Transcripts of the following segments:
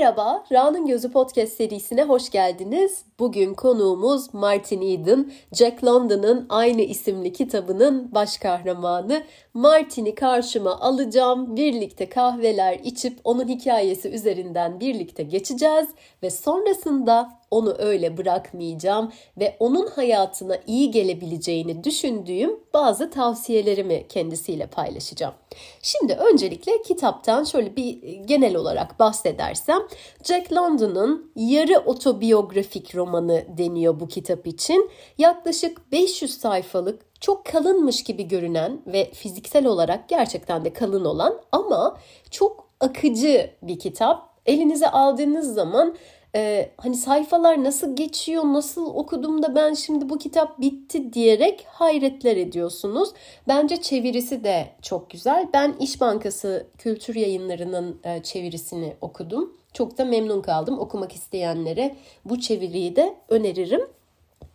Merhaba, Ra'nın Gözü Podcast serisine hoş geldiniz. Bugün konuğumuz Martin Eden, Jack London'ın aynı isimli kitabının baş kahramanı. Martin'i karşıma alacağım, birlikte kahveler içip onun hikayesi üzerinden birlikte geçeceğiz ve sonrasında onu öyle bırakmayacağım ve onun hayatına iyi gelebileceğini düşündüğüm bazı tavsiyelerimi kendisiyle paylaşacağım. Şimdi öncelikle kitaptan şöyle bir genel olarak bahsedersem Jack London'un yarı otobiyografik romanı deniyor bu kitap için. Yaklaşık 500 sayfalık çok kalınmış gibi görünen ve fiziksel olarak gerçekten de kalın olan ama çok akıcı bir kitap. Elinize aldığınız zaman e, hani sayfalar nasıl geçiyor, nasıl okudum da ben şimdi bu kitap bitti diyerek hayretler ediyorsunuz. Bence çevirisi de çok güzel. Ben İş Bankası Kültür Yayınları'nın e, çevirisini okudum. Çok da memnun kaldım. Okumak isteyenlere bu çeviriyi de öneririm.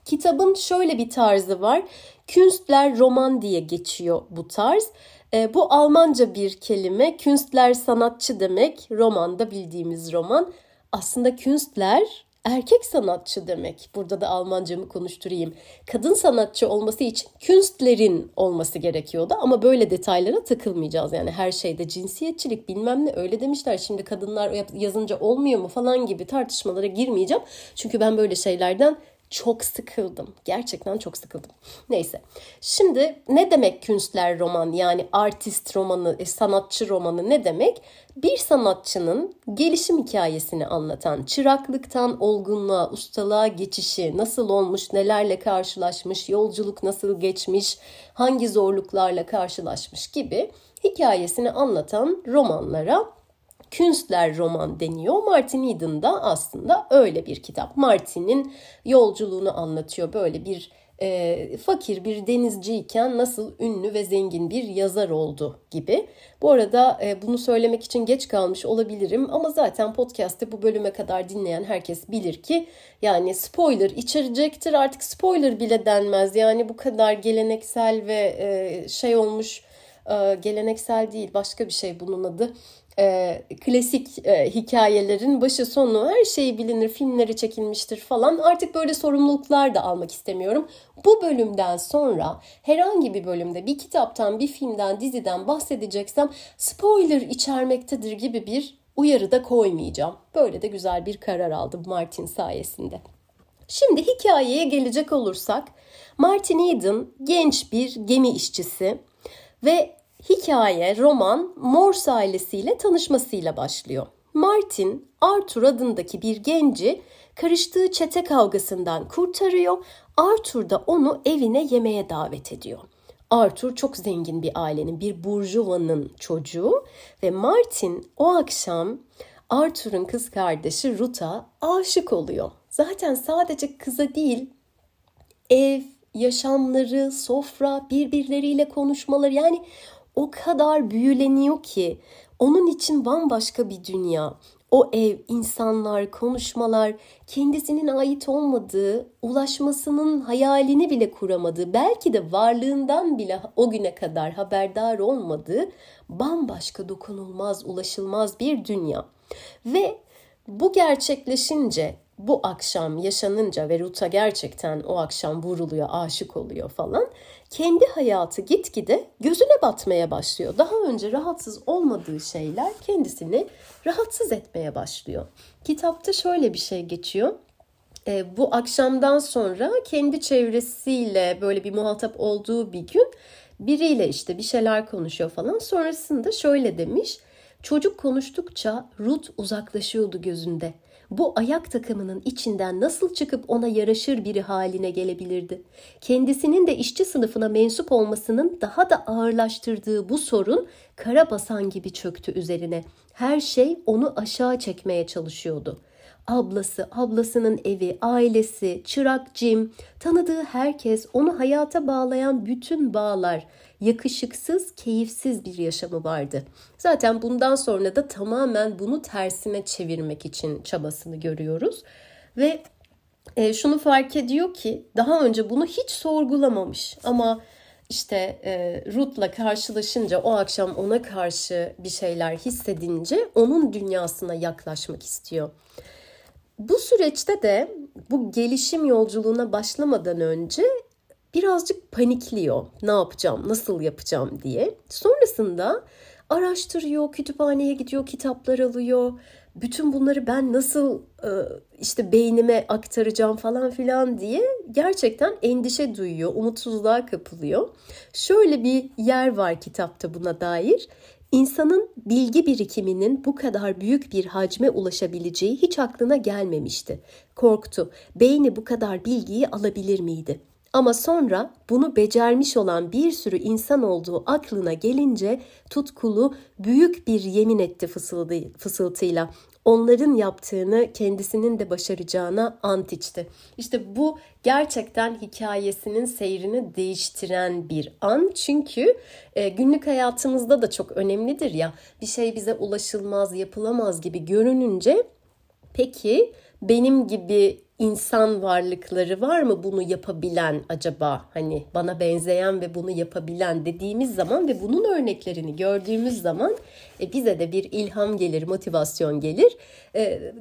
Kitabın şöyle bir tarzı var. Künstler roman diye geçiyor bu tarz. E, bu Almanca bir kelime. Künstler sanatçı demek. Roman da bildiğimiz roman aslında Künstler erkek sanatçı demek. Burada da Almancamı konuşturayım. Kadın sanatçı olması için Künstlerin olması gerekiyordu ama böyle detaylara takılmayacağız. Yani her şeyde cinsiyetçilik bilmem ne öyle demişler. Şimdi kadınlar yazınca olmuyor mu falan gibi tartışmalara girmeyeceğim. Çünkü ben böyle şeylerden çok sıkıldım. Gerçekten çok sıkıldım. Neyse. Şimdi ne demek künstler roman yani artist romanı, e, sanatçı romanı ne demek? Bir sanatçının gelişim hikayesini anlatan, çıraklıktan olgunluğa, ustalığa geçişi, nasıl olmuş, nelerle karşılaşmış, yolculuk nasıl geçmiş, hangi zorluklarla karşılaşmış gibi hikayesini anlatan romanlara Künstler roman deniyor. Martin Eden da aslında öyle bir kitap. Martin'in yolculuğunu anlatıyor. Böyle bir e, fakir bir denizciyken nasıl ünlü ve zengin bir yazar oldu gibi. Bu arada e, bunu söylemek için geç kalmış olabilirim ama zaten podcast'te bu bölüme kadar dinleyen herkes bilir ki yani spoiler içerecektir. Artık spoiler bile denmez. Yani bu kadar geleneksel ve e, şey olmuş e, geleneksel değil başka bir şey bunun adı e, klasik e, hikayelerin başı sonu her şeyi bilinir, filmleri çekilmiştir falan. Artık böyle sorumluluklar da almak istemiyorum. Bu bölümden sonra herhangi bir bölümde bir kitaptan, bir filmden, diziden bahsedeceksem spoiler içermektedir gibi bir uyarı da koymayacağım. Böyle de güzel bir karar aldım Martin sayesinde. Şimdi hikayeye gelecek olursak Martin Eden genç bir gemi işçisi ve Hikaye, roman Morse ailesiyle tanışmasıyla başlıyor. Martin, Arthur adındaki bir genci karıştığı çete kavgasından kurtarıyor. Arthur da onu evine yemeğe davet ediyor. Arthur çok zengin bir ailenin, bir burjuvanın çocuğu ve Martin o akşam Arthur'un kız kardeşi Ruth'a aşık oluyor. Zaten sadece kıza değil, ev, yaşamları, sofra, birbirleriyle konuşmaları yani o kadar büyüleniyor ki onun için bambaşka bir dünya. O ev, insanlar, konuşmalar, kendisinin ait olmadığı, ulaşmasının hayalini bile kuramadığı, belki de varlığından bile o güne kadar haberdar olmadığı bambaşka dokunulmaz, ulaşılmaz bir dünya. Ve bu gerçekleşince bu akşam yaşanınca ve Ruta gerçekten o akşam vuruluyor, aşık oluyor falan. Kendi hayatı gitgide gözüne batmaya başlıyor. Daha önce rahatsız olmadığı şeyler kendisini rahatsız etmeye başlıyor. Kitapta şöyle bir şey geçiyor. E, bu akşamdan sonra kendi çevresiyle böyle bir muhatap olduğu bir gün biriyle işte bir şeyler konuşuyor falan. Sonrasında şöyle demiş. Çocuk konuştukça Ruth uzaklaşıyordu gözünde bu ayak takımının içinden nasıl çıkıp ona yaraşır biri haline gelebilirdi? Kendisinin de işçi sınıfına mensup olmasının daha da ağırlaştırdığı bu sorun kara basan gibi çöktü üzerine. Her şey onu aşağı çekmeye çalışıyordu. Ablası, ablasının evi, ailesi, çırak Jim, tanıdığı herkes, onu hayata bağlayan bütün bağlar, yakışıksız, keyifsiz bir yaşamı vardı. Zaten bundan sonra da tamamen bunu tersine çevirmek için çabasını görüyoruz. Ve e, şunu fark ediyor ki daha önce bunu hiç sorgulamamış ama işte e, Ruth'la karşılaşınca o akşam ona karşı bir şeyler hissedince onun dünyasına yaklaşmak istiyor. Bu süreçte de bu gelişim yolculuğuna başlamadan önce birazcık panikliyor. Ne yapacağım, nasıl yapacağım diye. Sonrasında araştırıyor, kütüphaneye gidiyor, kitaplar alıyor. Bütün bunları ben nasıl e, işte beynime aktaracağım falan filan diye gerçekten endişe duyuyor, umutsuzluğa kapılıyor. Şöyle bir yer var kitapta buna dair. İnsanın bilgi birikiminin bu kadar büyük bir hacme ulaşabileceği hiç aklına gelmemişti. Korktu. Beyni bu kadar bilgiyi alabilir miydi? Ama sonra bunu becermiş olan bir sürü insan olduğu aklına gelince tutkulu büyük bir yemin etti fısıldı, fısıltıyla. Onların yaptığını kendisinin de başaracağına ant içti. İşte bu gerçekten hikayesinin seyrini değiştiren bir an. Çünkü e, günlük hayatımızda da çok önemlidir ya. Bir şey bize ulaşılmaz, yapılamaz gibi görününce peki benim gibi insan varlıkları var mı bunu yapabilen acaba hani bana benzeyen ve bunu yapabilen dediğimiz zaman ve bunun örneklerini gördüğümüz zaman e, bize de bir ilham gelir, motivasyon gelir. E,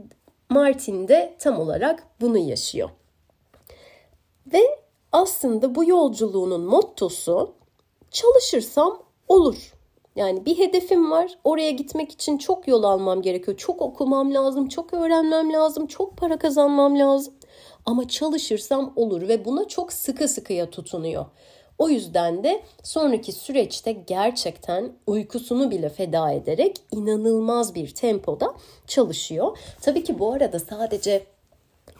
Martin de tam olarak bunu yaşıyor. Ve aslında bu yolculuğunun mottosu çalışırsam olur. Yani bir hedefim var. Oraya gitmek için çok yol almam gerekiyor. Çok okumam lazım, çok öğrenmem lazım, çok para kazanmam lazım. Ama çalışırsam olur ve buna çok sıkı sıkıya tutunuyor. O yüzden de sonraki süreçte gerçekten uykusunu bile feda ederek inanılmaz bir tempoda çalışıyor. Tabii ki bu arada sadece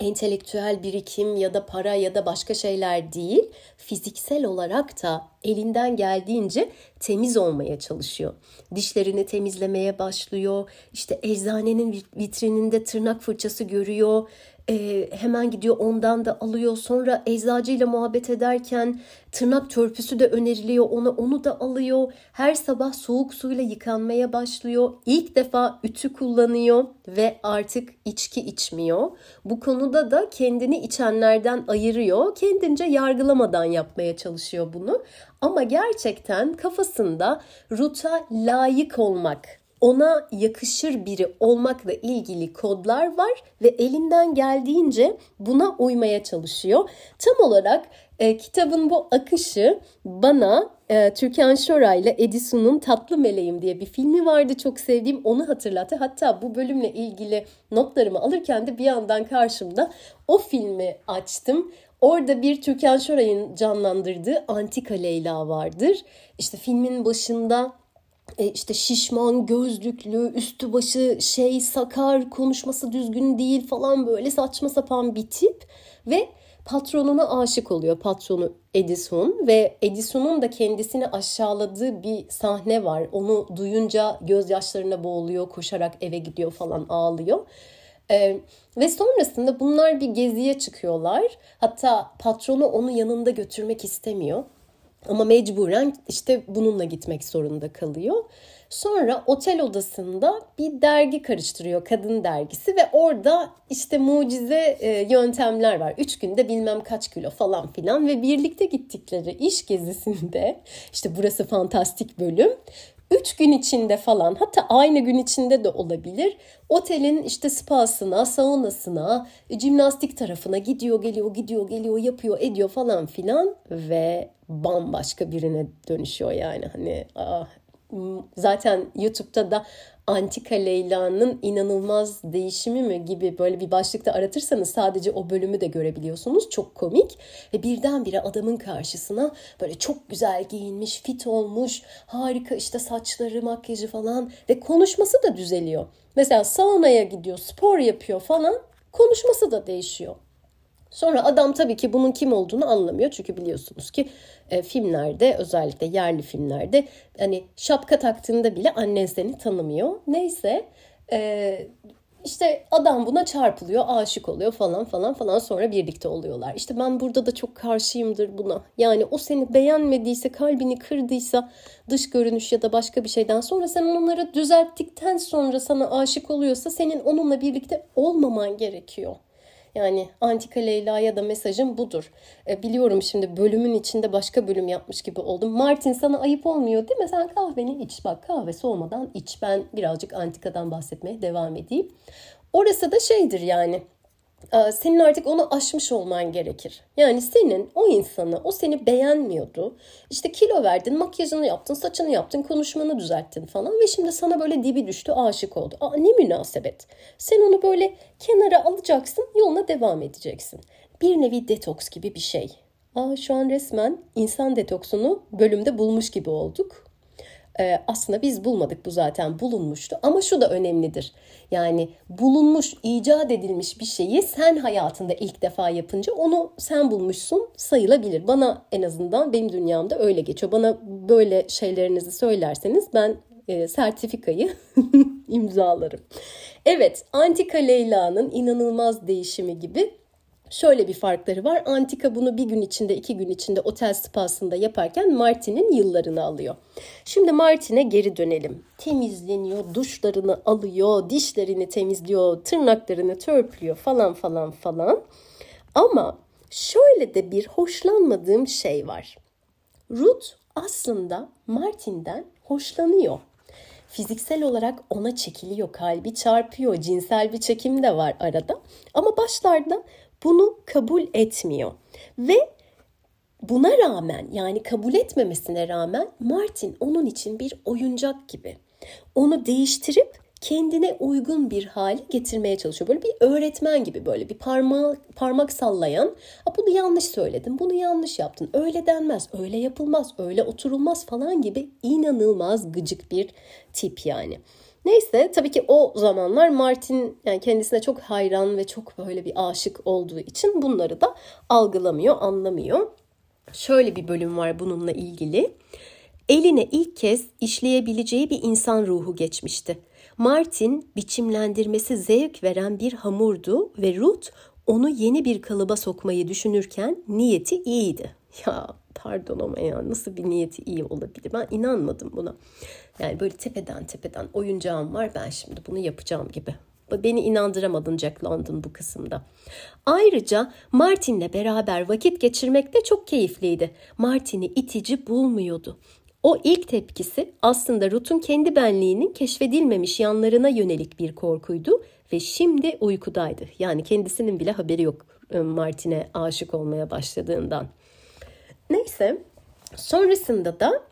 entelektüel birikim ya da para ya da başka şeyler değil, fiziksel olarak da elinden geldiğince temiz olmaya çalışıyor. Dişlerini temizlemeye başlıyor. İşte eczanenin vitrininde tırnak fırçası görüyor e, hemen gidiyor ondan da alıyor. Sonra eczacıyla muhabbet ederken tırnak törpüsü de öneriliyor ona onu da alıyor. Her sabah soğuk suyla yıkanmaya başlıyor. İlk defa ütü kullanıyor ve artık içki içmiyor. Bu konuda da kendini içenlerden ayırıyor. Kendince yargılamadan yapmaya çalışıyor bunu. Ama gerçekten kafasında Ruta layık olmak ona yakışır biri olmakla ilgili kodlar var ve elinden geldiğince buna uymaya çalışıyor. Tam olarak e, kitabın bu akışı bana e, Türkan Şoray ile Edison'un Tatlı Meleğim diye bir filmi vardı çok sevdiğim onu hatırlattı. Hatta bu bölümle ilgili notlarımı alırken de bir yandan karşımda o filmi açtım. Orada bir Türkan Şoray'ın canlandırdığı Antika Leyla vardır. İşte filmin başında e, işte şişman, gözlüklü, üstü başı şey sakar, konuşması düzgün değil falan böyle saçma sapan bir tip ve patronuna aşık oluyor patronu Edison ve Edison'un da kendisini aşağıladığı bir sahne var. Onu duyunca gözyaşlarına boğuluyor, koşarak eve gidiyor falan ağlıyor. Ee, ve sonrasında bunlar bir geziye çıkıyorlar. Hatta patronu onu yanında götürmek istemiyor. Ama mecburen işte bununla gitmek zorunda kalıyor. Sonra otel odasında bir dergi karıştırıyor, kadın dergisi ve orada işte mucize e, yöntemler var. Üç günde bilmem kaç kilo falan filan ve birlikte gittikleri iş gezisinde işte burası fantastik bölüm. Üç gün içinde falan hatta aynı gün içinde de olabilir. Otelin işte spasına, saunasına, jimnastik tarafına gidiyor, geliyor, gidiyor, geliyor, yapıyor, ediyor falan filan ve bambaşka birine dönüşüyor yani. Hani ah, zaten YouTube'da da Antika Leyla'nın inanılmaz değişimi mi gibi böyle bir başlıkta aratırsanız sadece o bölümü de görebiliyorsunuz. Çok komik ve birdenbire adamın karşısına böyle çok güzel giyinmiş, fit olmuş, harika işte saçları, makyajı falan ve konuşması da düzeliyor. Mesela saunaya gidiyor, spor yapıyor falan konuşması da değişiyor. Sonra adam tabii ki bunun kim olduğunu anlamıyor. Çünkü biliyorsunuz ki e, filmlerde özellikle yerli filmlerde hani şapka taktığında bile annen seni tanımıyor. Neyse e, işte adam buna çarpılıyor, aşık oluyor falan falan falan sonra birlikte oluyorlar. İşte ben burada da çok karşıyımdır buna. Yani o seni beğenmediyse, kalbini kırdıysa dış görünüş ya da başka bir şeyden sonra sen onları düzelttikten sonra sana aşık oluyorsa senin onunla birlikte olmaman gerekiyor. Yani Antika Leyla'ya da mesajım budur. E, biliyorum şimdi bölümün içinde başka bölüm yapmış gibi oldum. Martin sana ayıp olmuyor değil mi? Sen kahveni iç. Bak kahve soğumadan iç. Ben birazcık Antika'dan bahsetmeye devam edeyim. Orası da şeydir yani senin artık onu aşmış olman gerekir. Yani senin o insanı, o seni beğenmiyordu. İşte kilo verdin, makyajını yaptın, saçını yaptın, konuşmanı düzelttin falan ve şimdi sana böyle dibi düştü, aşık oldu. Aa ne münasebet. Sen onu böyle kenara alacaksın, yoluna devam edeceksin. Bir nevi detoks gibi bir şey. Aa şu an resmen insan detoksunu bölümde bulmuş gibi olduk e, aslında biz bulmadık bu zaten bulunmuştu. Ama şu da önemlidir. Yani bulunmuş, icat edilmiş bir şeyi sen hayatında ilk defa yapınca onu sen bulmuşsun sayılabilir. Bana en azından benim dünyamda öyle geçiyor. Bana böyle şeylerinizi söylerseniz ben e, sertifikayı imzalarım. Evet, Antika Leyla'nın inanılmaz değişimi gibi Şöyle bir farkları var. Antika bunu bir gün içinde, iki gün içinde otel spasında yaparken Martin'in yıllarını alıyor. Şimdi Martin'e geri dönelim. Temizleniyor, duşlarını alıyor, dişlerini temizliyor, tırnaklarını törpülüyor falan falan falan. Ama şöyle de bir hoşlanmadığım şey var. Ruth aslında Martin'den hoşlanıyor. Fiziksel olarak ona çekiliyor, kalbi çarpıyor, cinsel bir çekim de var arada. Ama başlarda bunu kabul etmiyor. Ve buna rağmen yani kabul etmemesine rağmen Martin onun için bir oyuncak gibi. Onu değiştirip kendine uygun bir hale getirmeye çalışıyor. Böyle bir öğretmen gibi böyle bir parmak parmak sallayan, bunu yanlış söyledin, bunu yanlış yaptın, öyle denmez, öyle yapılmaz, öyle oturulmaz falan gibi inanılmaz gıcık bir tip yani. Neyse tabii ki o zamanlar Martin yani kendisine çok hayran ve çok böyle bir aşık olduğu için bunları da algılamıyor, anlamıyor. Şöyle bir bölüm var bununla ilgili. Eline ilk kez işleyebileceği bir insan ruhu geçmişti. Martin biçimlendirmesi zevk veren bir hamurdu ve Ruth onu yeni bir kalıba sokmayı düşünürken niyeti iyiydi. Ya pardon ama ya nasıl bir niyeti iyi olabilir? Ben inanmadım buna. Yani böyle tepeden tepeden oyuncağım var ben şimdi bunu yapacağım gibi. Beni inandıramadın Jack London bu kısımda. Ayrıca Martin'le beraber vakit geçirmek de çok keyifliydi. Martin'i itici bulmuyordu. O ilk tepkisi aslında Ruth'un kendi benliğinin keşfedilmemiş yanlarına yönelik bir korkuydu ve şimdi uykudaydı. Yani kendisinin bile haberi yok ıı, Martin'e aşık olmaya başladığından. Neyse sonrasında da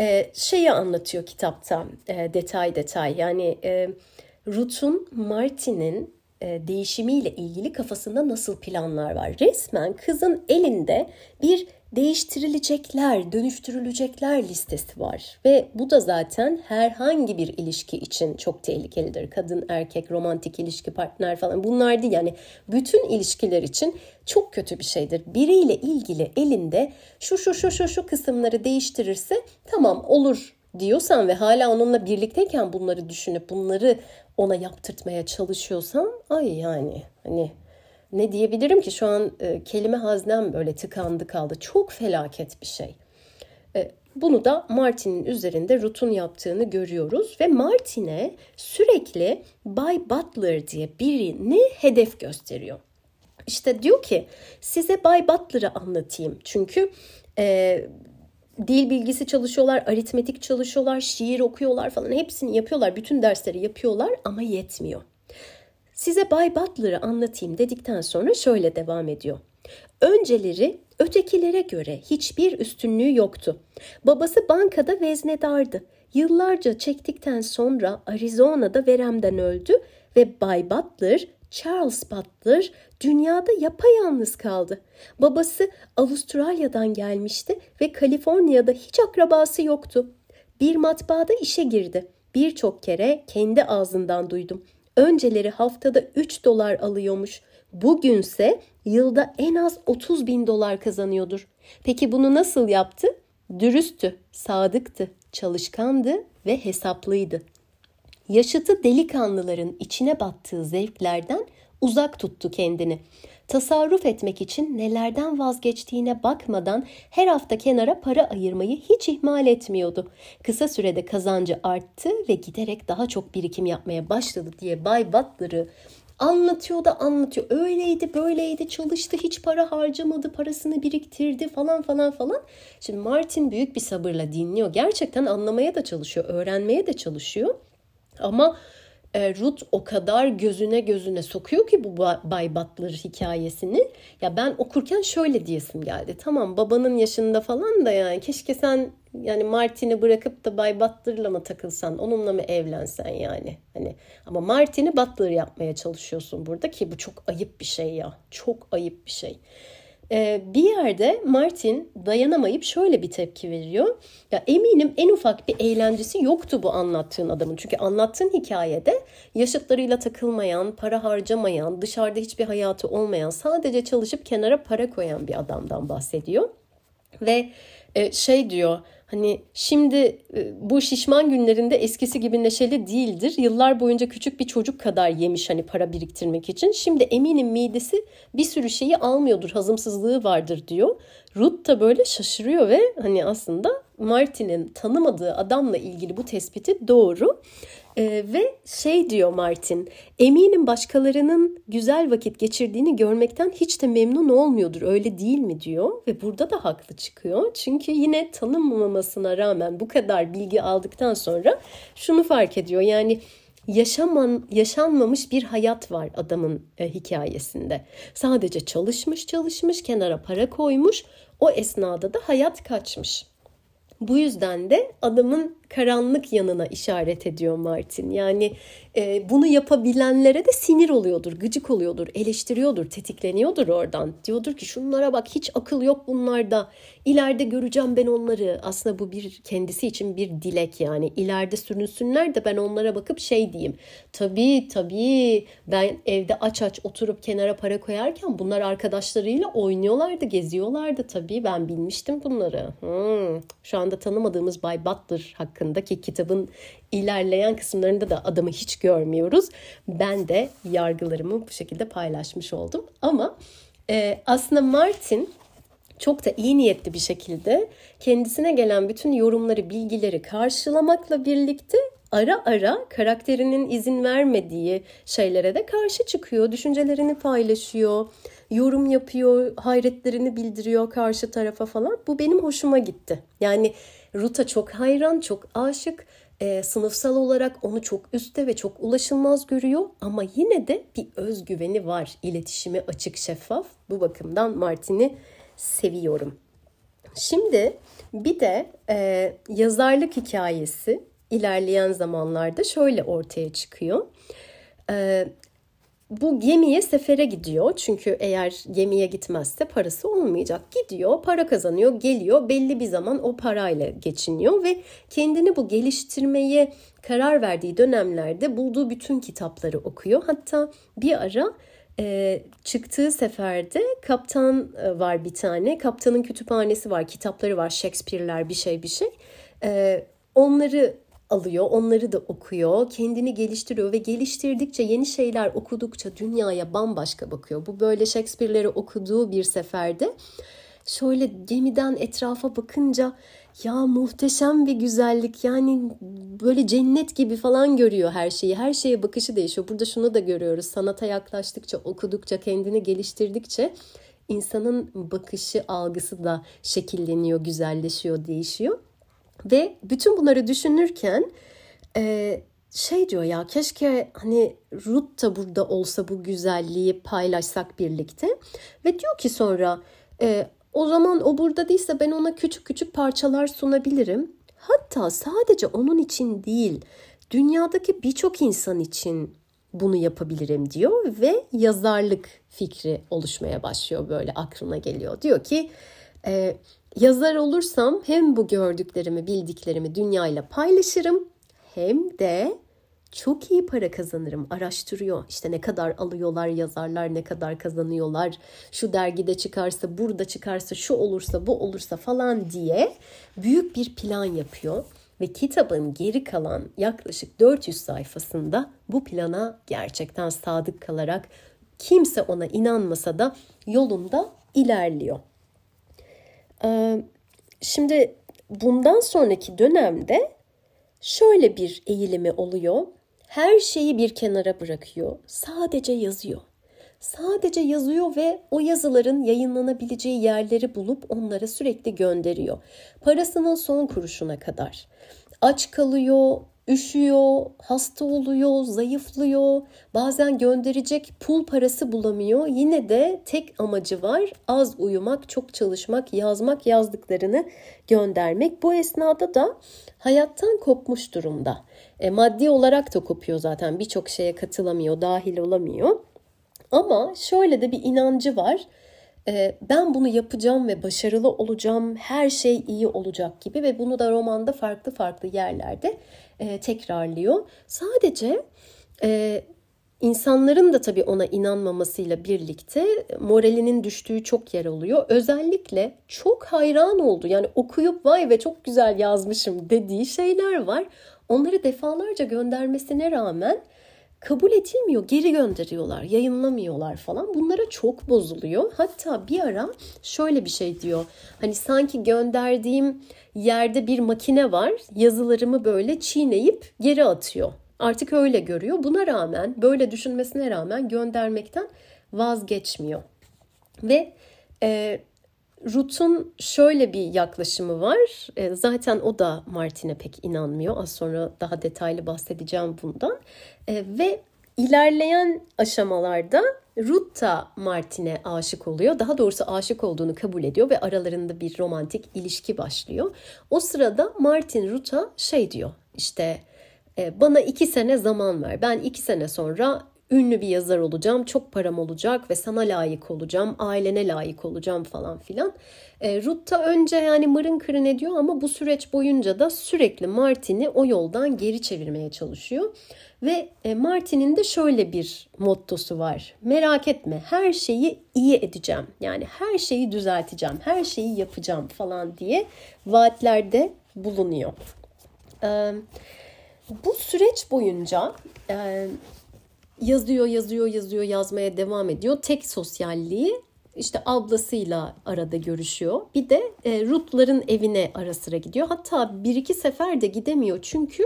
e, şeyi anlatıyor kitapta e, detay detay yani e, Ruth'un Martin'in e, değişimiyle ilgili kafasında nasıl planlar var. Resmen kızın elinde bir değiştirilecekler, dönüştürülecekler listesi var. Ve bu da zaten herhangi bir ilişki için çok tehlikelidir. Kadın, erkek, romantik ilişki, partner falan bunlar değil. Yani bütün ilişkiler için çok kötü bir şeydir. Biriyle ilgili elinde şu şu şu şu şu kısımları değiştirirse tamam olur diyorsan ve hala onunla birlikteyken bunları düşünüp bunları ona yaptırtmaya çalışıyorsan ay yani hani ne diyebilirim ki şu an e, kelime haznem böyle tıkandı kaldı. Çok felaket bir şey. E, bunu da Martin'in üzerinde Ruth'un yaptığını görüyoruz ve Martin'e sürekli Bay Butler diye birini hedef gösteriyor. İşte diyor ki size Bay Butler'ı anlatayım. Çünkü e, dil bilgisi çalışıyorlar, aritmetik çalışıyorlar, şiir okuyorlar falan hepsini yapıyorlar. Bütün dersleri yapıyorlar ama yetmiyor. Size Bay Butler'ı anlatayım dedikten sonra şöyle devam ediyor. Önceleri ötekilere göre hiçbir üstünlüğü yoktu. Babası bankada veznedardı. Yıllarca çektikten sonra Arizona'da veremden öldü ve Bay Butler, Charles Butler dünyada yapayalnız kaldı. Babası Avustralya'dan gelmişti ve Kaliforniya'da hiç akrabası yoktu. Bir matbaada işe girdi. Birçok kere kendi ağzından duydum. Önceleri haftada 3 dolar alıyormuş. Bugünse yılda en az 30 bin dolar kazanıyordur. Peki bunu nasıl yaptı? Dürüsttü, sadıktı, çalışkandı ve hesaplıydı. Yaşıtı delikanlıların içine battığı zevklerden uzak tuttu kendini. Tasarruf etmek için nelerden vazgeçtiğine bakmadan her hafta kenara para ayırmayı hiç ihmal etmiyordu. Kısa sürede kazancı arttı ve giderek daha çok birikim yapmaya başladı diye Bay Butler'ı Anlatıyor da anlatıyor. Öyleydi böyleydi çalıştı hiç para harcamadı parasını biriktirdi falan falan falan. Şimdi Martin büyük bir sabırla dinliyor. Gerçekten anlamaya da çalışıyor. Öğrenmeye de çalışıyor. Ama Ruth o kadar gözüne gözüne sokuyor ki bu Bay Butler hikayesini. Ya ben okurken şöyle diyesim geldi. Tamam babanın yaşında falan da yani keşke sen yani Martin'i bırakıp da Bay Butler'la mı takılsan, onunla mı evlensen yani. Hani ama Martin'i Butler yapmaya çalışıyorsun burada ki bu çok ayıp bir şey ya. Çok ayıp bir şey. Ee, bir yerde Martin dayanamayıp şöyle bir tepki veriyor. Ya eminim en ufak bir eğlencesi yoktu bu anlattığın adamın. Çünkü anlattığın hikayede yaşıtlarıyla takılmayan, para harcamayan, dışarıda hiçbir hayatı olmayan, sadece çalışıp kenara para koyan bir adamdan bahsediyor. Ve e, şey diyor Hani şimdi e, bu şişman günlerinde eskisi gibi neşeli değildir. Yıllar boyunca küçük bir çocuk kadar yemiş hani para biriktirmek için. Şimdi eminim midesi bir sürü şeyi almıyordur. Hazımsızlığı vardır diyor. Ruth da böyle şaşırıyor ve hani aslında Martin'in tanımadığı adamla ilgili bu tespiti doğru. Ee, ve şey diyor Martin, eminim başkalarının güzel vakit geçirdiğini görmekten hiç de memnun olmuyordur öyle değil mi diyor. Ve burada da haklı çıkıyor. Çünkü yine tanınmamasına rağmen bu kadar bilgi aldıktan sonra şunu fark ediyor. Yani yaşaman, yaşanmamış bir hayat var adamın e, hikayesinde. Sadece çalışmış çalışmış kenara para koymuş o esnada da hayat kaçmış. Bu yüzden de adamın karanlık yanına işaret ediyor Martin. Yani e, bunu yapabilenlere de sinir oluyordur, gıcık oluyordur, eleştiriyordur, tetikleniyordur oradan. Diyordur ki şunlara bak hiç akıl yok bunlarda. İleride göreceğim ben onları. Aslında bu bir kendisi için bir dilek yani. İleride sürünsünler de ben onlara bakıp şey diyeyim. Tabii tabii ben evde aç aç oturup kenara para koyarken bunlar arkadaşlarıyla oynuyorlardı, geziyorlardı tabii. Ben bilmiştim bunları. Hmm. Şu anda tanımadığımız Bay Butler hakkındaki kitabın ilerleyen kısımlarında da adamı hiç görmüyoruz. Ben de yargılarımı bu şekilde paylaşmış oldum. Ama e, aslında Martin çok da iyi niyetli bir şekilde kendisine gelen bütün yorumları, bilgileri karşılamakla birlikte ara ara karakterinin izin vermediği şeylere de karşı çıkıyor. Düşüncelerini paylaşıyor, yorum yapıyor, hayretlerini bildiriyor karşı tarafa falan. Bu benim hoşuma gitti. Yani Ruta çok hayran, çok aşık. E, sınıfsal olarak onu çok üstte ve çok ulaşılmaz görüyor ama yine de bir özgüveni var. İletişimi açık, şeffaf. Bu bakımdan Martin'i seviyorum. Şimdi bir de e, yazarlık hikayesi ilerleyen zamanlarda şöyle ortaya çıkıyor. E, bu gemiye sefere gidiyor. Çünkü eğer gemiye gitmezse parası olmayacak. Gidiyor, para kazanıyor, geliyor. Belli bir zaman o parayla geçiniyor ve kendini bu geliştirmeye karar verdiği dönemlerde bulduğu bütün kitapları okuyor. Hatta bir ara e, çıktığı seferde kaptan e, var bir tane. Kaptanın kütüphanesi var, kitapları var, Shakespeare'ler bir şey bir şey. E, onları alıyor, onları da okuyor, kendini geliştiriyor ve geliştirdikçe yeni şeyler okudukça dünyaya bambaşka bakıyor. Bu böyle Shakespeare'leri okuduğu bir seferde şöyle gemiden etrafa bakınca ya muhteşem bir güzellik yani böyle cennet gibi falan görüyor her şeyi. Her şeye bakışı değişiyor. Burada şunu da görüyoruz. Sanata yaklaştıkça, okudukça, kendini geliştirdikçe insanın bakışı, algısı da şekilleniyor, güzelleşiyor, değişiyor. Ve bütün bunları düşünürken e, şey diyor ya keşke hani Ruth da burada olsa bu güzelliği paylaşsak birlikte. Ve diyor ki sonra e, o zaman o burada değilse ben ona küçük küçük parçalar sunabilirim. Hatta sadece onun için değil dünyadaki birçok insan için bunu yapabilirim diyor ve yazarlık fikri oluşmaya başlıyor böyle aklına geliyor. Diyor ki e, Yazar olursam hem bu gördüklerimi, bildiklerimi dünyayla paylaşırım hem de çok iyi para kazanırım. Araştırıyor. İşte ne kadar alıyorlar yazarlar, ne kadar kazanıyorlar. Şu dergide çıkarsa, burada çıkarsa, şu olursa, bu olursa falan diye büyük bir plan yapıyor ve kitabın geri kalan yaklaşık 400 sayfasında bu plana gerçekten sadık kalarak kimse ona inanmasa da yolunda ilerliyor. Ee, şimdi bundan sonraki dönemde şöyle bir eğilimi oluyor. her şeyi bir kenara bırakıyor. Sadece yazıyor. Sadece yazıyor ve o yazıların yayınlanabileceği yerleri bulup onlara sürekli gönderiyor. Parasının son kuruşuna kadar. Aç kalıyor, üşüyor, hasta oluyor, zayıflıyor. Bazen gönderecek pul parası bulamıyor. Yine de tek amacı var. Az uyumak, çok çalışmak, yazmak, yazdıklarını göndermek. Bu esnada da hayattan kopmuş durumda. E, maddi olarak da kopuyor zaten. Birçok şeye katılamıyor, dahil olamıyor. Ama şöyle de bir inancı var. E, ben bunu yapacağım ve başarılı olacağım, her şey iyi olacak gibi ve bunu da romanda farklı farklı yerlerde e, tekrarlıyor. Sadece e, insanların da tabii ona inanmamasıyla birlikte moralinin düştüğü çok yer oluyor. Özellikle çok hayran oldu. Yani okuyup vay ve çok güzel yazmışım dediği şeyler var. Onları defalarca göndermesine rağmen kabul edilmiyor, geri gönderiyorlar, yayınlamıyorlar falan. Bunlara çok bozuluyor. Hatta bir ara şöyle bir şey diyor. Hani sanki gönderdiğim yerde bir makine var. Yazılarımı böyle çiğneyip geri atıyor. Artık öyle görüyor. Buna rağmen, böyle düşünmesine rağmen göndermekten vazgeçmiyor. Ve e, Ruth'un şöyle bir yaklaşımı var. E, zaten o da Martin'e pek inanmıyor. Az sonra daha detaylı bahsedeceğim bundan. E, ve ilerleyen aşamalarda Ruth da Martin'e aşık oluyor. Daha doğrusu aşık olduğunu kabul ediyor ve aralarında bir romantik ilişki başlıyor. O sırada Martin Ruth'a şey diyor işte e, bana iki sene zaman ver. Ben iki sene sonra ünlü bir yazar olacağım, çok param olacak ve sana layık olacağım, ailene layık olacağım falan filan. E, Ruth da önce yani mırın kırın ediyor ama bu süreç boyunca da sürekli Martin'i o yoldan geri çevirmeye çalışıyor. Ve e, Martin'in de şöyle bir mottosu var. Merak etme her şeyi iyi edeceğim. Yani her şeyi düzelteceğim, her şeyi yapacağım falan diye vaatlerde bulunuyor. E, bu süreç boyunca e, yazıyor, yazıyor, yazıyor, yazmaya devam ediyor. Tek sosyalliği işte ablasıyla arada görüşüyor. Bir de e, Ruth'ların evine ara sıra gidiyor. Hatta bir iki sefer de gidemiyor çünkü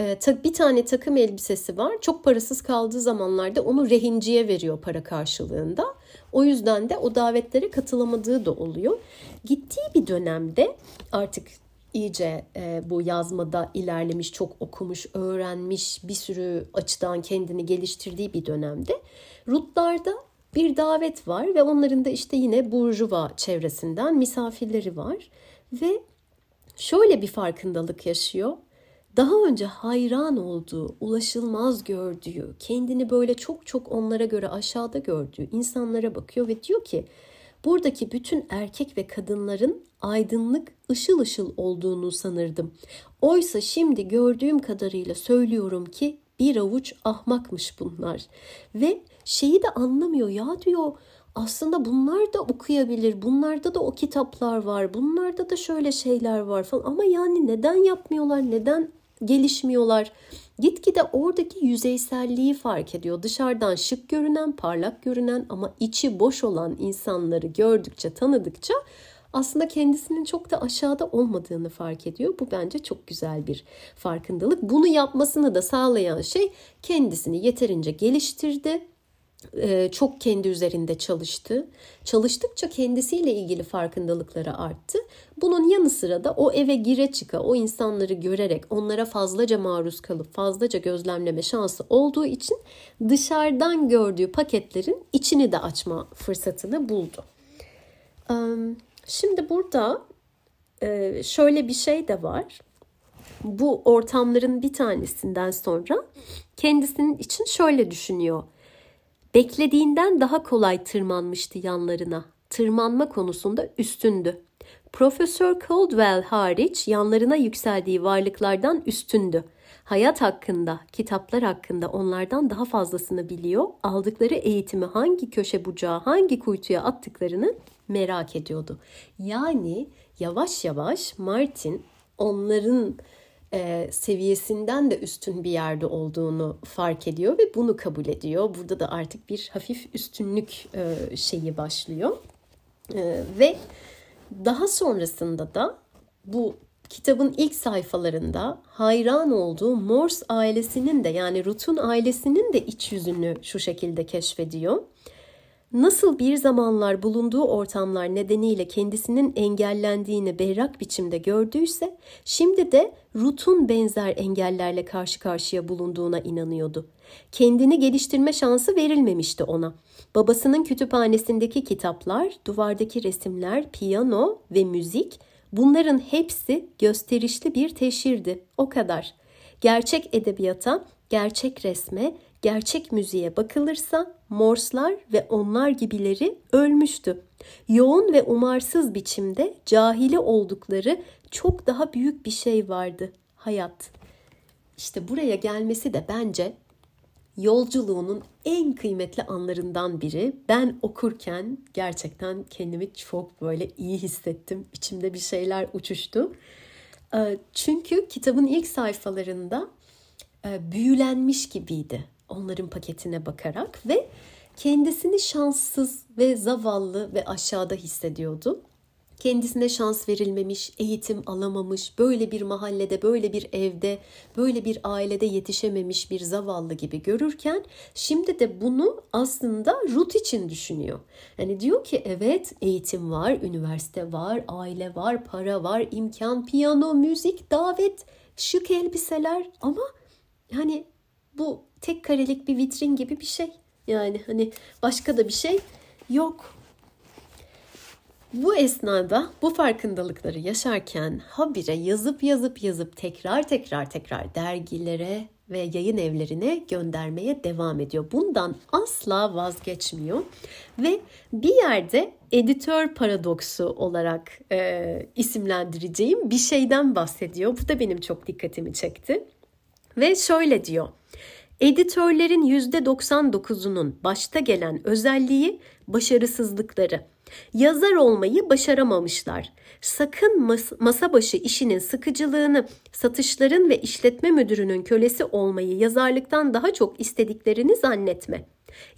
e, bir tane takım elbisesi var. Çok parasız kaldığı zamanlarda onu rehinciye veriyor para karşılığında. O yüzden de o davetlere katılamadığı da oluyor. Gittiği bir dönemde artık iyice e, bu yazmada ilerlemiş, çok okumuş, öğrenmiş, bir sürü açıdan kendini geliştirdiği bir dönemde Rutlarda bir davet var ve onların da işte yine Burjuva çevresinden misafirleri var ve şöyle bir farkındalık yaşıyor. Daha önce hayran olduğu, ulaşılmaz gördüğü, kendini böyle çok çok onlara göre aşağıda gördüğü insanlara bakıyor ve diyor ki buradaki bütün erkek ve kadınların aydınlık, ışıl ışıl olduğunu sanırdım. Oysa şimdi gördüğüm kadarıyla söylüyorum ki bir avuç ahmakmış bunlar. Ve şeyi de anlamıyor ya diyor aslında bunlar da okuyabilir. Bunlarda da o kitaplar var. Bunlarda da şöyle şeyler var falan. Ama yani neden yapmıyorlar? Neden gelişmiyorlar? Gitgide oradaki yüzeyselliği fark ediyor. Dışarıdan şık görünen, parlak görünen ama içi boş olan insanları gördükçe, tanıdıkça aslında kendisinin çok da aşağıda olmadığını fark ediyor. Bu bence çok güzel bir farkındalık. Bunu yapmasını da sağlayan şey kendisini yeterince geliştirdi. Ee, çok kendi üzerinde çalıştı. Çalıştıkça kendisiyle ilgili farkındalıkları arttı. Bunun yanı sıra da o eve gire çıka, o insanları görerek onlara fazlaca maruz kalıp fazlaca gözlemleme şansı olduğu için dışarıdan gördüğü paketlerin içini de açma fırsatını buldu. Şimdi burada e, şöyle bir şey de var. Bu ortamların bir tanesinden sonra kendisinin için şöyle düşünüyor. Beklediğinden daha kolay tırmanmıştı yanlarına. Tırmanma konusunda üstündü. Profesör Caldwell hariç yanlarına yükseldiği varlıklardan üstündü. Hayat hakkında, kitaplar hakkında onlardan daha fazlasını biliyor. Aldıkları eğitimi hangi köşe bucağı, hangi kuytuya attıklarını merak ediyordu. Yani yavaş yavaş Martin onların e, seviyesinden de üstün bir yerde olduğunu fark ediyor ve bunu kabul ediyor. Burada da artık bir hafif üstünlük e, şeyi başlıyor. E, ve daha sonrasında da bu kitabın ilk sayfalarında hayran olduğu Morse ailesinin de yani Ruth'un ailesinin de iç yüzünü şu şekilde keşfediyor. Nasıl bir zamanlar bulunduğu ortamlar nedeniyle kendisinin engellendiğini berrak biçimde gördüyse, şimdi de Ruth'un benzer engellerle karşı karşıya bulunduğuna inanıyordu. Kendini geliştirme şansı verilmemişti ona. Babasının kütüphanesindeki kitaplar, duvardaki resimler, piyano ve müzik bunların hepsi gösterişli bir teşhirdi. O kadar. Gerçek edebiyata, gerçek resme, gerçek müziğe bakılırsa Morslar ve onlar gibileri ölmüştü. Yoğun ve umarsız biçimde cahili oldukları çok daha büyük bir şey vardı. Hayat. İşte buraya gelmesi de bence yolculuğunun en kıymetli anlarından biri. Ben okurken gerçekten kendimi çok böyle iyi hissettim. İçimde bir şeyler uçuştu. Ee, çünkü kitabın ilk sayfalarında e, büyülenmiş gibiydi onların paketine bakarak ve kendisini şanssız ve zavallı ve aşağıda hissediyordu. Kendisine şans verilmemiş, eğitim alamamış, böyle bir mahallede, böyle bir evde, böyle bir ailede yetişememiş bir zavallı gibi görürken şimdi de bunu aslında Ruth için düşünüyor. Yani diyor ki evet eğitim var, üniversite var, aile var, para var, imkan, piyano, müzik, davet, şık elbiseler ama yani bu tek karelik bir vitrin gibi bir şey. Yani hani başka da bir şey yok. Bu esnada bu farkındalıkları yaşarken habire yazıp yazıp yazıp tekrar tekrar tekrar dergilere ve yayın evlerine göndermeye devam ediyor. Bundan asla vazgeçmiyor ve bir yerde editör paradoksu olarak e, isimlendireceğim bir şeyden bahsediyor. Bu da benim çok dikkatimi çekti. Ve şöyle diyor. Editörlerin %99'unun başta gelen özelliği başarısızlıkları. Yazar olmayı başaramamışlar. Sakın masa başı işinin sıkıcılığını, satışların ve işletme müdürünün kölesi olmayı yazarlıktan daha çok istediklerini zannetme.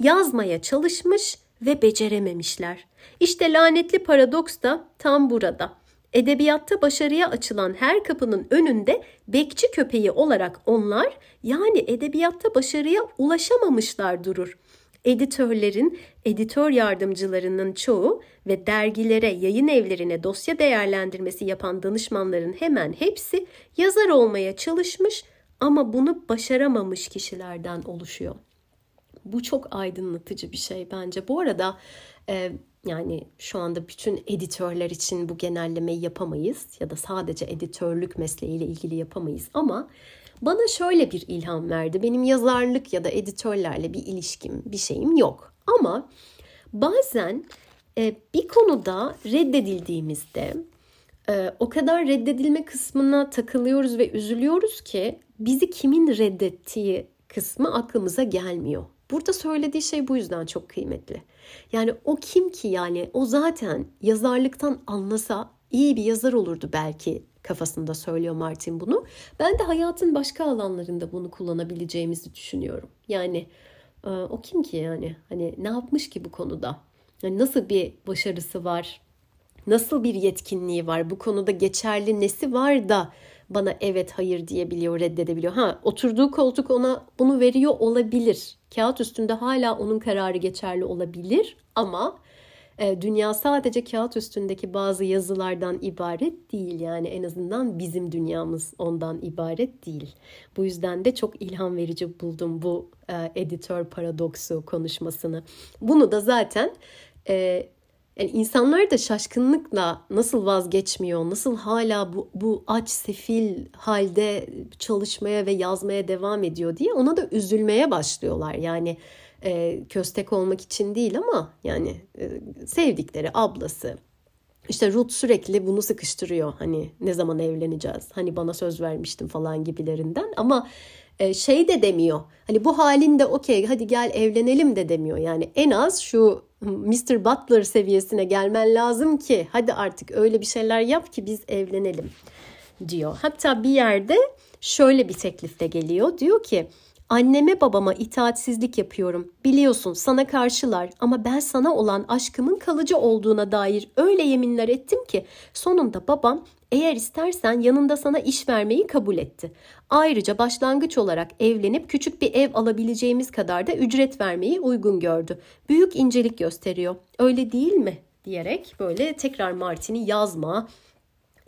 Yazmaya çalışmış ve becerememişler. İşte lanetli paradoks da tam burada. Edebiyatta başarıya açılan her kapının önünde bekçi köpeği olarak onlar yani edebiyatta başarıya ulaşamamışlar durur. Editörlerin, editör yardımcılarının çoğu ve dergilere, yayın evlerine dosya değerlendirmesi yapan danışmanların hemen hepsi yazar olmaya çalışmış ama bunu başaramamış kişilerden oluşuyor. Bu çok aydınlatıcı bir şey bence. Bu arada e, yani şu anda bütün editörler için bu genellemeyi yapamayız ya da sadece editörlük mesleğiyle ilgili yapamayız ama bana şöyle bir ilham verdi. Benim yazarlık ya da editörlerle bir ilişkim, bir şeyim yok. Ama bazen e, bir konuda reddedildiğimizde e, o kadar reddedilme kısmına takılıyoruz ve üzülüyoruz ki bizi kimin reddettiği kısmı aklımıza gelmiyor. Burada söylediği şey bu yüzden çok kıymetli. Yani o kim ki yani o zaten yazarlıktan anlasa iyi bir yazar olurdu belki kafasında söylüyor Martin bunu. Ben de hayatın başka alanlarında bunu kullanabileceğimizi düşünüyorum. Yani e, o kim ki yani? Hani ne yapmış ki bu konuda? Yani nasıl bir başarısı var? Nasıl bir yetkinliği var? Bu konuda geçerli nesi var da bana evet hayır diyebiliyor, reddedebiliyor. Ha oturduğu koltuk ona bunu veriyor olabilir. Kağıt üstünde hala onun kararı geçerli olabilir ama dünya sadece kağıt üstündeki bazı yazılardan ibaret değil. Yani en azından bizim dünyamız ondan ibaret değil. Bu yüzden de çok ilham verici buldum bu e, editör paradoksu konuşmasını. Bunu da zaten e, yani insanlar da şaşkınlıkla nasıl vazgeçmiyor, nasıl hala bu, bu aç sefil halde çalışmaya ve yazmaya devam ediyor diye ona da üzülmeye başlıyorlar. Yani e, köstek olmak için değil ama yani e, sevdikleri ablası. İşte Ruth sürekli bunu sıkıştırıyor. Hani ne zaman evleneceğiz? Hani bana söz vermiştin falan gibilerinden. Ama e, şey de demiyor. Hani bu halinde okey hadi gel evlenelim de demiyor. Yani en az şu Mr. Butler seviyesine gelmen lazım ki hadi artık öyle bir şeyler yap ki biz evlenelim diyor. Hatta bir yerde şöyle bir teklifle geliyor. Diyor ki Anneme babama itaatsizlik yapıyorum. Biliyorsun sana karşılar ama ben sana olan aşkımın kalıcı olduğuna dair öyle yeminler ettim ki sonunda babam eğer istersen yanında sana iş vermeyi kabul etti. Ayrıca başlangıç olarak evlenip küçük bir ev alabileceğimiz kadar da ücret vermeyi uygun gördü. Büyük incelik gösteriyor. Öyle değil mi? diyerek böyle tekrar Martin'i yazma,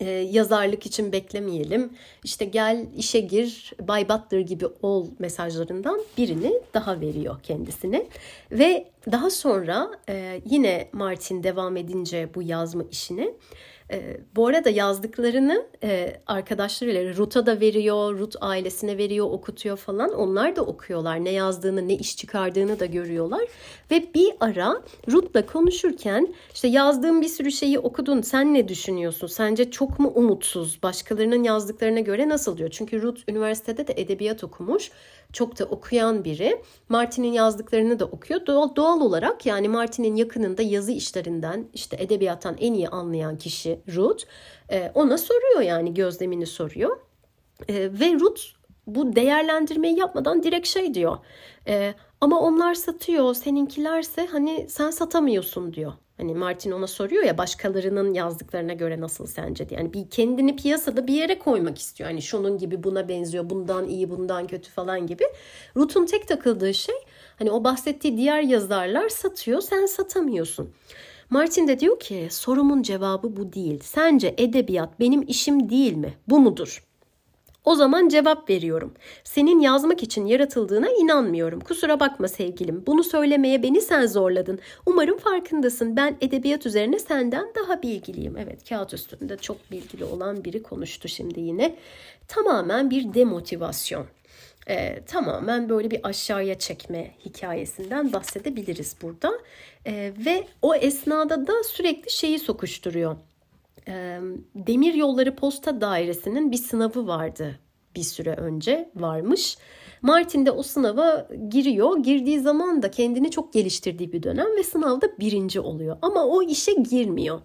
e, yazarlık için beklemeyelim. İşte gel işe gir, Bay Butler gibi ol mesajlarından birini daha veriyor kendisine. Ve daha sonra e, yine Martin devam edince bu yazma işini e, bu arada yazdıklarını e, arkadaşlarıyla Ruth'a da veriyor, Ruth ailesine veriyor, okutuyor falan. Onlar da okuyorlar. Ne yazdığını, ne iş çıkardığını da görüyorlar. Ve bir ara Ruth'la konuşurken işte yazdığım bir sürü şeyi okudun. Sen ne düşünüyorsun? Sence çok mu umutsuz? Başkalarının yazdıklarına göre nasıl diyor? Çünkü Ruth üniversitede de edebiyat okumuş çok da okuyan biri. Martin'in yazdıklarını da okuyor. Doğal, doğal olarak yani Martin'in yakınında yazı işlerinden işte edebiyattan en iyi anlayan kişi Ruth. E, ona soruyor yani gözlemini soruyor. E, ve Ruth bu değerlendirmeyi yapmadan direkt şey diyor. E, ama onlar satıyor, seninkilerse hani sen satamıyorsun diyor. Hani Martin ona soruyor ya başkalarının yazdıklarına göre nasıl sence diye. Yani bir kendini piyasada bir yere koymak istiyor. Hani şunun gibi buna benziyor, bundan iyi, bundan kötü falan gibi. Ruth'un tek takıldığı şey hani o bahsettiği diğer yazarlar satıyor, sen satamıyorsun. Martin de diyor ki sorumun cevabı bu değil. Sence edebiyat benim işim değil mi? Bu mudur? O zaman cevap veriyorum. Senin yazmak için yaratıldığına inanmıyorum. Kusura bakma sevgilim. Bunu söylemeye beni sen zorladın. Umarım farkındasın. Ben edebiyat üzerine senden daha bilgiliyim. Evet kağıt üstünde çok bilgili olan biri konuştu şimdi yine. Tamamen bir demotivasyon. Ee, tamamen böyle bir aşağıya çekme hikayesinden bahsedebiliriz burada. Ee, ve o esnada da sürekli şeyi sokuşturuyor Demir Yolları Posta Dairesi'nin bir sınavı vardı bir süre önce varmış. Martin de o sınava giriyor. Girdiği zaman da kendini çok geliştirdiği bir dönem ve sınavda birinci oluyor. Ama o işe girmiyor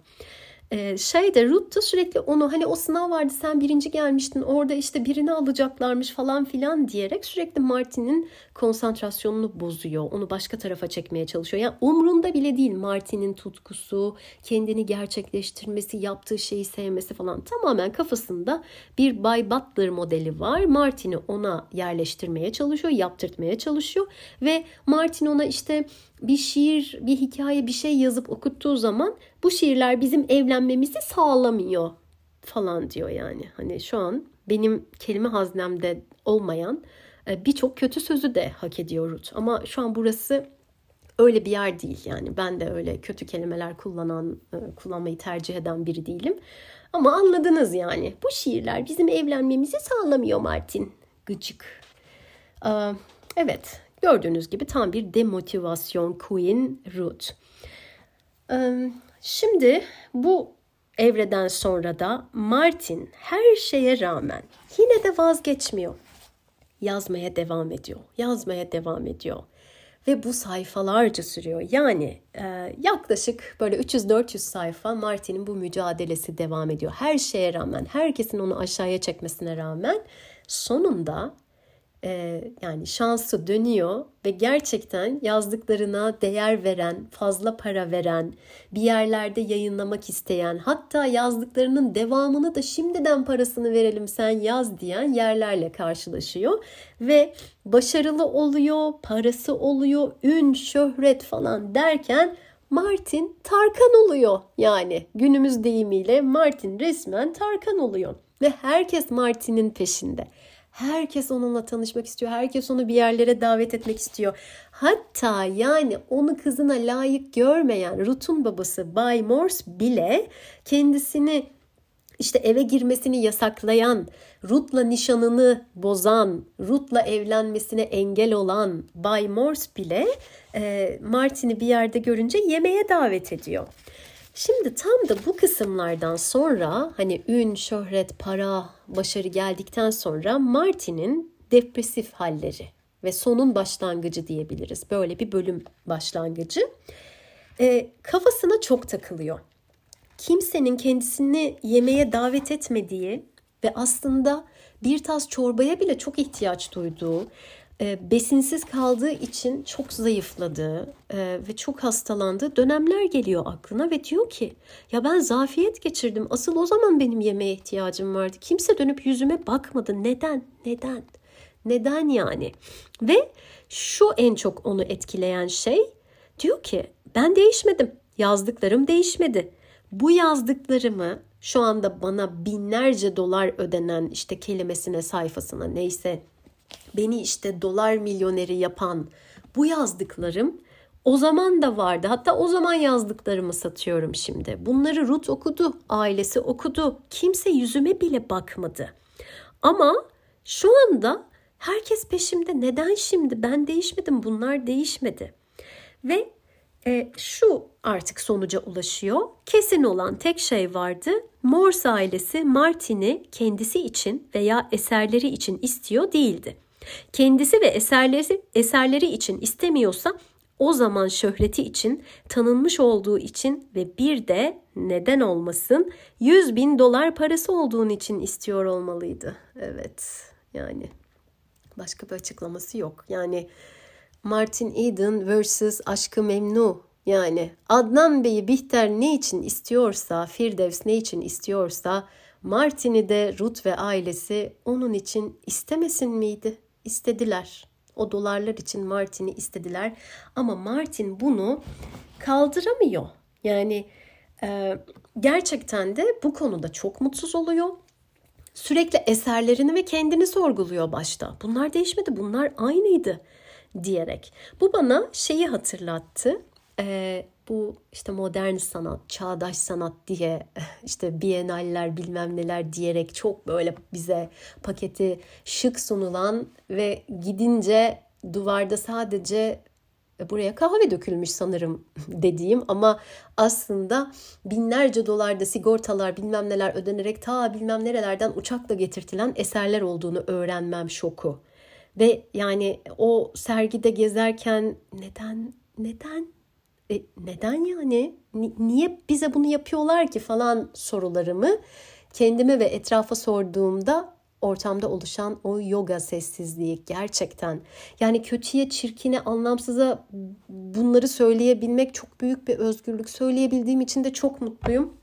e, şey de Ruth da sürekli onu hani o sınav vardı sen birinci gelmiştin orada işte birini alacaklarmış falan filan diyerek sürekli Martin'in konsantrasyonunu bozuyor. Onu başka tarafa çekmeye çalışıyor. Yani umrunda bile değil Martin'in tutkusu, kendini gerçekleştirmesi, yaptığı şeyi sevmesi falan tamamen kafasında bir Bay Butler modeli var. Martin'i ona yerleştirmeye çalışıyor, yaptırtmaya çalışıyor ve Martin ona işte bir şiir, bir hikaye, bir şey yazıp okuttuğu zaman bu şiirler bizim evlenmemizi sağlamıyor falan diyor yani. Hani şu an benim kelime haznemde olmayan e, birçok kötü sözü de hak ediyor Ruth. Ama şu an burası öyle bir yer değil yani. Ben de öyle kötü kelimeler kullanan, e, kullanmayı tercih eden biri değilim. Ama anladınız yani. Bu şiirler bizim evlenmemizi sağlamıyor Martin. Gıcık. Evet, Gördüğünüz gibi tam bir demotivasyon queen Ruth. Şimdi bu evreden sonra da Martin her şeye rağmen yine de vazgeçmiyor. Yazmaya devam ediyor. Yazmaya devam ediyor. Ve bu sayfalarca sürüyor. Yani e, yaklaşık böyle 300-400 sayfa Martin'in bu mücadelesi devam ediyor. Her şeye rağmen, herkesin onu aşağıya çekmesine rağmen sonunda e, yani şansı dönüyor ve gerçekten yazdıklarına değer veren, fazla para veren, bir yerlerde yayınlamak isteyen, hatta yazdıklarının devamını da şimdiden parasını verelim sen yaz diyen yerlerle karşılaşıyor ve başarılı oluyor, parası oluyor, ün, şöhret falan derken Martin Tarkan oluyor. Yani günümüz deyimiyle Martin resmen Tarkan oluyor ve herkes Martin'in peşinde. Herkes onunla tanışmak istiyor. Herkes onu bir yerlere davet etmek istiyor. Hatta yani onu kızına layık görmeyen Ruth'un babası Bay Morse bile kendisini işte eve girmesini yasaklayan, Ruth'la nişanını bozan, Ruth'la evlenmesine engel olan Bay Morse bile e, Martin'i bir yerde görünce yemeğe davet ediyor. Şimdi tam da bu kısımlardan sonra hani ün, şöhret, para, başarı geldikten sonra Martin'in depresif halleri ve sonun başlangıcı diyebiliriz. Böyle bir bölüm başlangıcı. E, kafasına çok takılıyor. Kimsenin kendisini yemeğe davet etmediği ve aslında bir tas çorbaya bile çok ihtiyaç duyduğu, besinsiz kaldığı için çok zayıfladığı e, ve çok hastalandığı dönemler geliyor aklına ve diyor ki ya ben zafiyet geçirdim. Asıl o zaman benim yemeğe ihtiyacım vardı. Kimse dönüp yüzüme bakmadı. Neden? Neden? Neden yani? Ve şu en çok onu etkileyen şey diyor ki ben değişmedim. Yazdıklarım değişmedi. Bu yazdıklarımı şu anda bana binlerce dolar ödenen işte kelimesine sayfasına neyse beni işte dolar milyoneri yapan bu yazdıklarım o zaman da vardı. Hatta o zaman yazdıklarımı satıyorum şimdi. Bunları Ruth okudu, ailesi okudu. Kimse yüzüme bile bakmadı. Ama şu anda herkes peşimde. Neden şimdi? Ben değişmedim, bunlar değişmedi. Ve e, şu artık sonuca ulaşıyor. Kesin olan tek şey vardı. Morse ailesi Martin'i kendisi için veya eserleri için istiyor değildi. Kendisi ve eserleri, eserleri için istemiyorsa o zaman şöhreti için, tanınmış olduğu için ve bir de neden olmasın 100 bin dolar parası olduğun için istiyor olmalıydı. Evet yani başka bir açıklaması yok. Yani Martin Eden vs. Aşkı Memnu yani Adnan Bey'i Bihter ne için istiyorsa, Firdevs ne için istiyorsa Martin'i de Ruth ve ailesi onun için istemesin miydi? İstediler. O dolarlar için Martin'i istediler. Ama Martin bunu kaldıramıyor. Yani e, gerçekten de bu konuda çok mutsuz oluyor. Sürekli eserlerini ve kendini sorguluyor başta. Bunlar değişmedi, bunlar aynıydı diyerek. Bu bana şeyi hatırlattı. Ee, bu işte modern sanat, çağdaş sanat diye işte bienaller bilmem neler diyerek çok böyle bize paketi şık sunulan ve gidince duvarda sadece e, buraya kahve dökülmüş sanırım dediğim ama aslında binlerce dolarda sigortalar bilmem neler ödenerek ta bilmem nerelerden uçakla getirtilen eserler olduğunu öğrenmem şoku. Ve yani o sergide gezerken neden neden e, neden yani niye bize bunu yapıyorlar ki falan sorularımı kendime ve etrafa sorduğumda ortamda oluşan o yoga sessizliği gerçekten yani kötüye, çirkine, anlamsıza bunları söyleyebilmek çok büyük bir özgürlük. Söyleyebildiğim için de çok mutluyum.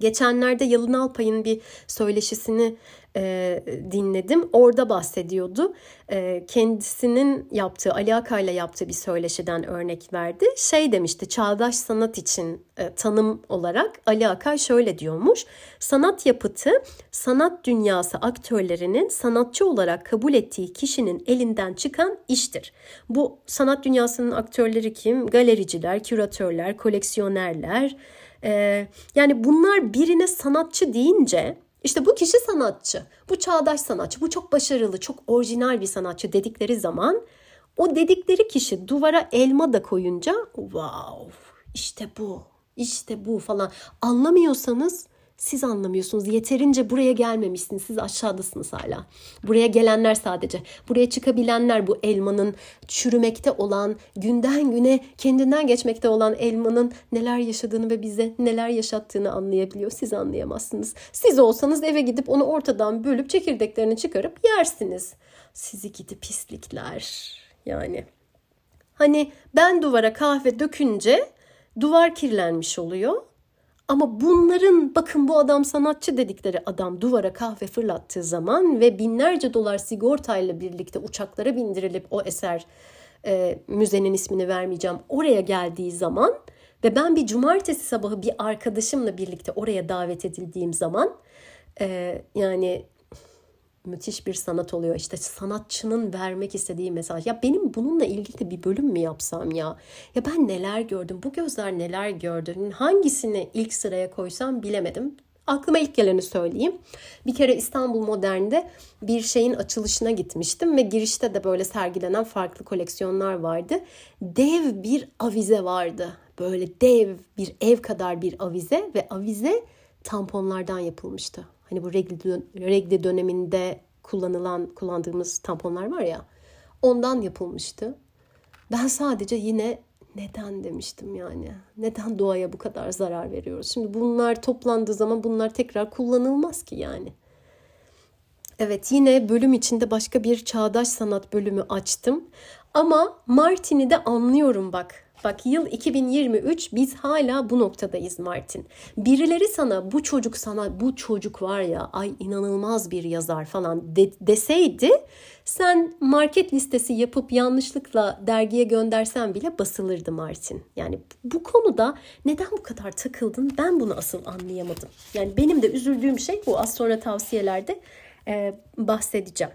Geçenlerde Yalın Alpay'ın bir söyleşisini e, dinledim. Orada bahsediyordu. E, kendisinin yaptığı, Ali Akay'la yaptığı bir söyleşiden örnek verdi. Şey demişti, çağdaş sanat için e, tanım olarak Ali Akay şöyle diyormuş. Sanat yapıtı, sanat dünyası aktörlerinin sanatçı olarak kabul ettiği kişinin elinden çıkan iştir. Bu sanat dünyasının aktörleri kim? Galericiler, küratörler, koleksiyonerler. E, yani bunlar birine sanatçı deyince işte bu kişi sanatçı, bu çağdaş sanatçı, bu çok başarılı, çok orijinal bir sanatçı dedikleri zaman o dedikleri kişi duvara elma da koyunca wow işte bu, işte bu falan. Anlamıyorsanız siz anlamıyorsunuz. Yeterince buraya gelmemişsiniz. Siz aşağıdasınız hala. Buraya gelenler sadece. Buraya çıkabilenler bu elmanın çürümekte olan, günden güne kendinden geçmekte olan elmanın neler yaşadığını ve bize neler yaşattığını anlayabiliyor. Siz anlayamazsınız. Siz olsanız eve gidip onu ortadan bölüp çekirdeklerini çıkarıp yersiniz. Sizi gidip pislikler. Yani hani ben duvara kahve dökünce duvar kirlenmiş oluyor ama bunların bakın bu adam sanatçı dedikleri adam duvara kahve fırlattığı zaman ve binlerce dolar sigortayla birlikte uçaklara bindirilip o eser e, müzenin ismini vermeyeceğim oraya geldiği zaman ve ben bir cumartesi sabahı bir arkadaşımla birlikte oraya davet edildiğim zaman e, yani müthiş bir sanat oluyor. İşte sanatçının vermek istediği mesaj. Ya benim bununla ilgili bir bölüm mü yapsam ya? Ya ben neler gördüm? Bu gözler neler gördü? Hangisini ilk sıraya koysam bilemedim. Aklıma ilk geleni söyleyeyim. Bir kere İstanbul Modern'de bir şeyin açılışına gitmiştim ve girişte de böyle sergilenen farklı koleksiyonlar vardı. Dev bir avize vardı. Böyle dev bir ev kadar bir avize ve avize tamponlardan yapılmıştı. Hani bu regli döneminde kullanılan kullandığımız tamponlar var ya ondan yapılmıştı. Ben sadece yine neden demiştim yani. Neden doğaya bu kadar zarar veriyoruz? Şimdi bunlar toplandığı zaman bunlar tekrar kullanılmaz ki yani. Evet yine bölüm içinde başka bir çağdaş sanat bölümü açtım. Ama Martin'i de anlıyorum bak. Bak yıl 2023 biz hala bu noktadayız Martin. Birileri sana bu çocuk sana bu çocuk var ya ay inanılmaz bir yazar falan de, deseydi sen market listesi yapıp yanlışlıkla dergiye göndersen bile basılırdı Martin. Yani bu konuda neden bu kadar takıldın ben bunu asıl anlayamadım. Yani benim de üzüldüğüm şey bu az sonra tavsiyelerde e, bahsedeceğim.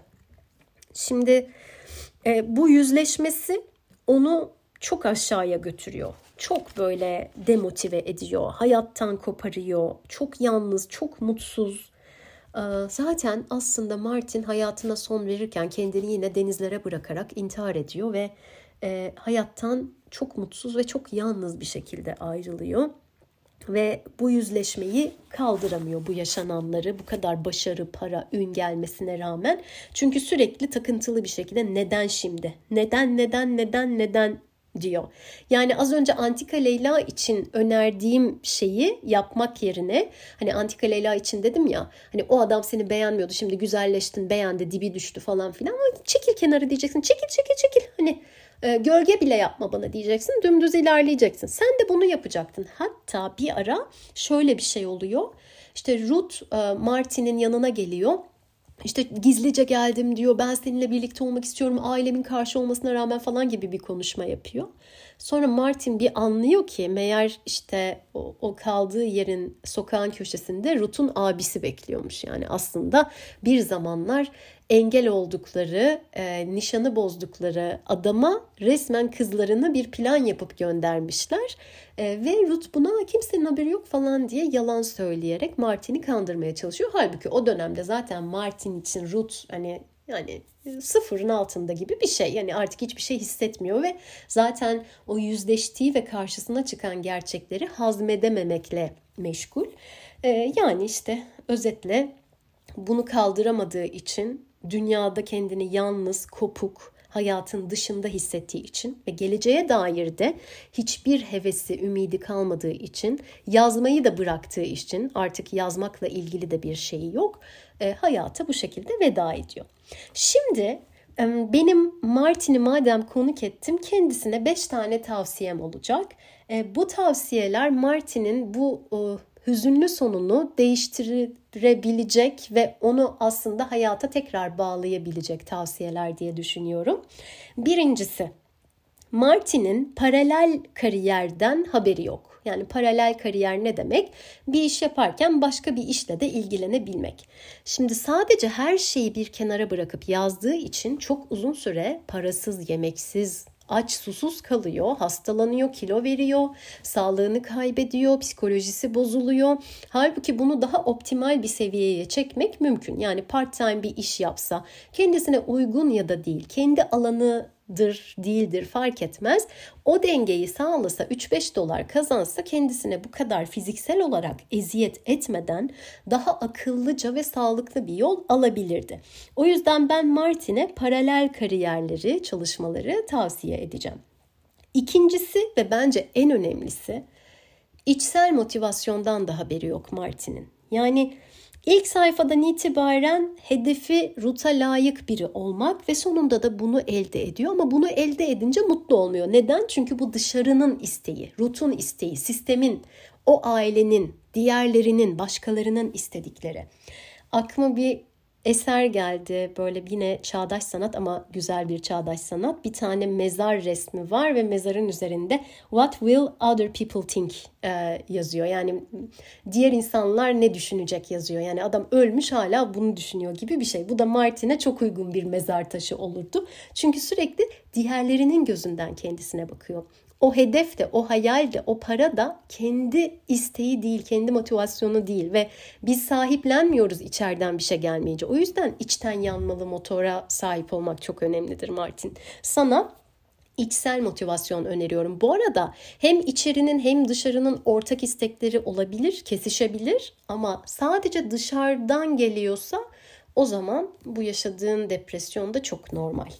Şimdi e, bu yüzleşmesi onu çok aşağıya götürüyor. Çok böyle demotive ediyor, hayattan koparıyor, çok yalnız, çok mutsuz. Ee, zaten aslında Martin hayatına son verirken kendini yine denizlere bırakarak intihar ediyor ve e, hayattan çok mutsuz ve çok yalnız bir şekilde ayrılıyor ve bu yüzleşmeyi kaldıramıyor bu yaşananları bu kadar başarı, para, ün gelmesine rağmen. Çünkü sürekli takıntılı bir şekilde neden şimdi? Neden, neden, neden, neden diyor. Yani az önce Antika Leyla için önerdiğim şeyi yapmak yerine hani Antika Leyla için dedim ya hani o adam seni beğenmiyordu şimdi güzelleştin beğendi dibi düştü falan filan. Ama çekil kenara diyeceksin. Çekil çekil çekil. Hani e, gölge bile yapma bana diyeceksin. Dümdüz ilerleyeceksin. Sen de bunu yapacaktın. Hatta bir ara şöyle bir şey oluyor. İşte Ruth e, Martin'in yanına geliyor işte gizlice geldim diyor ben seninle birlikte olmak istiyorum ailemin karşı olmasına rağmen falan gibi bir konuşma yapıyor. Sonra Martin bir anlıyor ki meğer işte o, o kaldığı yerin sokağın köşesinde Ruth'un abisi bekliyormuş. Yani aslında bir zamanlar engel oldukları, e, nişanı bozdukları adama resmen kızlarını bir plan yapıp göndermişler. E, ve Ruth buna kimsenin haberi yok falan diye yalan söyleyerek Martin'i kandırmaya çalışıyor. Halbuki o dönemde zaten Martin için Ruth hani yani sıfırın altında gibi bir şey. Yani artık hiçbir şey hissetmiyor ve zaten o yüzleştiği ve karşısına çıkan gerçekleri hazmedememekle meşgul. Ee, yani işte özetle bunu kaldıramadığı için dünyada kendini yalnız, kopuk, hayatın dışında hissettiği için ve geleceğe dair de hiçbir hevesi, ümidi kalmadığı için, yazmayı da bıraktığı için artık yazmakla ilgili de bir şeyi yok. E, hayata bu şekilde veda ediyor. Şimdi benim Martin'i madem konuk ettim kendisine 5 tane tavsiyem olacak. E, bu tavsiyeler Martin'in bu hüzünlü sonunu değiştirebilecek ve onu aslında hayata tekrar bağlayabilecek tavsiyeler diye düşünüyorum. Birincisi Martin'in paralel kariyerden haberi yok. Yani paralel kariyer ne demek? Bir iş yaparken başka bir işle de ilgilenebilmek. Şimdi sadece her şeyi bir kenara bırakıp yazdığı için çok uzun süre parasız, yemeksiz, aç susuz kalıyor, hastalanıyor, kilo veriyor, sağlığını kaybediyor, psikolojisi bozuluyor. Halbuki bunu daha optimal bir seviyeye çekmek mümkün. Yani part time bir iş yapsa, kendisine uygun ya da değil, kendi alanı dır değildir fark etmez. O dengeyi sağlasa 3-5 dolar kazansa kendisine bu kadar fiziksel olarak eziyet etmeden daha akıllıca ve sağlıklı bir yol alabilirdi. O yüzden ben Martin'e paralel kariyerleri, çalışmaları tavsiye edeceğim. İkincisi ve bence en önemlisi içsel motivasyondan da haberi yok Martin'in. Yani İlk sayfadan itibaren hedefi ruta layık biri olmak ve sonunda da bunu elde ediyor ama bunu elde edince mutlu olmuyor. Neden? Çünkü bu dışarının isteği, rutun isteği, sistemin, o ailenin, diğerlerinin, başkalarının istedikleri. Aklıma bir eser geldi. Böyle yine çağdaş sanat ama güzel bir çağdaş sanat. Bir tane mezar resmi var ve mezarın üzerinde What will other people think e, yazıyor. Yani diğer insanlar ne düşünecek yazıyor. Yani adam ölmüş hala bunu düşünüyor gibi bir şey. Bu da Martin'e çok uygun bir mezar taşı olurdu. Çünkü sürekli diğerlerinin gözünden kendisine bakıyor o hedef de, o hayal de, o para da kendi isteği değil, kendi motivasyonu değil ve biz sahiplenmiyoruz içeriden bir şey gelmeyince. O yüzden içten yanmalı motora sahip olmak çok önemlidir Martin. Sana içsel motivasyon öneriyorum. Bu arada hem içerinin hem dışarının ortak istekleri olabilir, kesişebilir ama sadece dışarıdan geliyorsa o zaman bu yaşadığın depresyon da çok normal.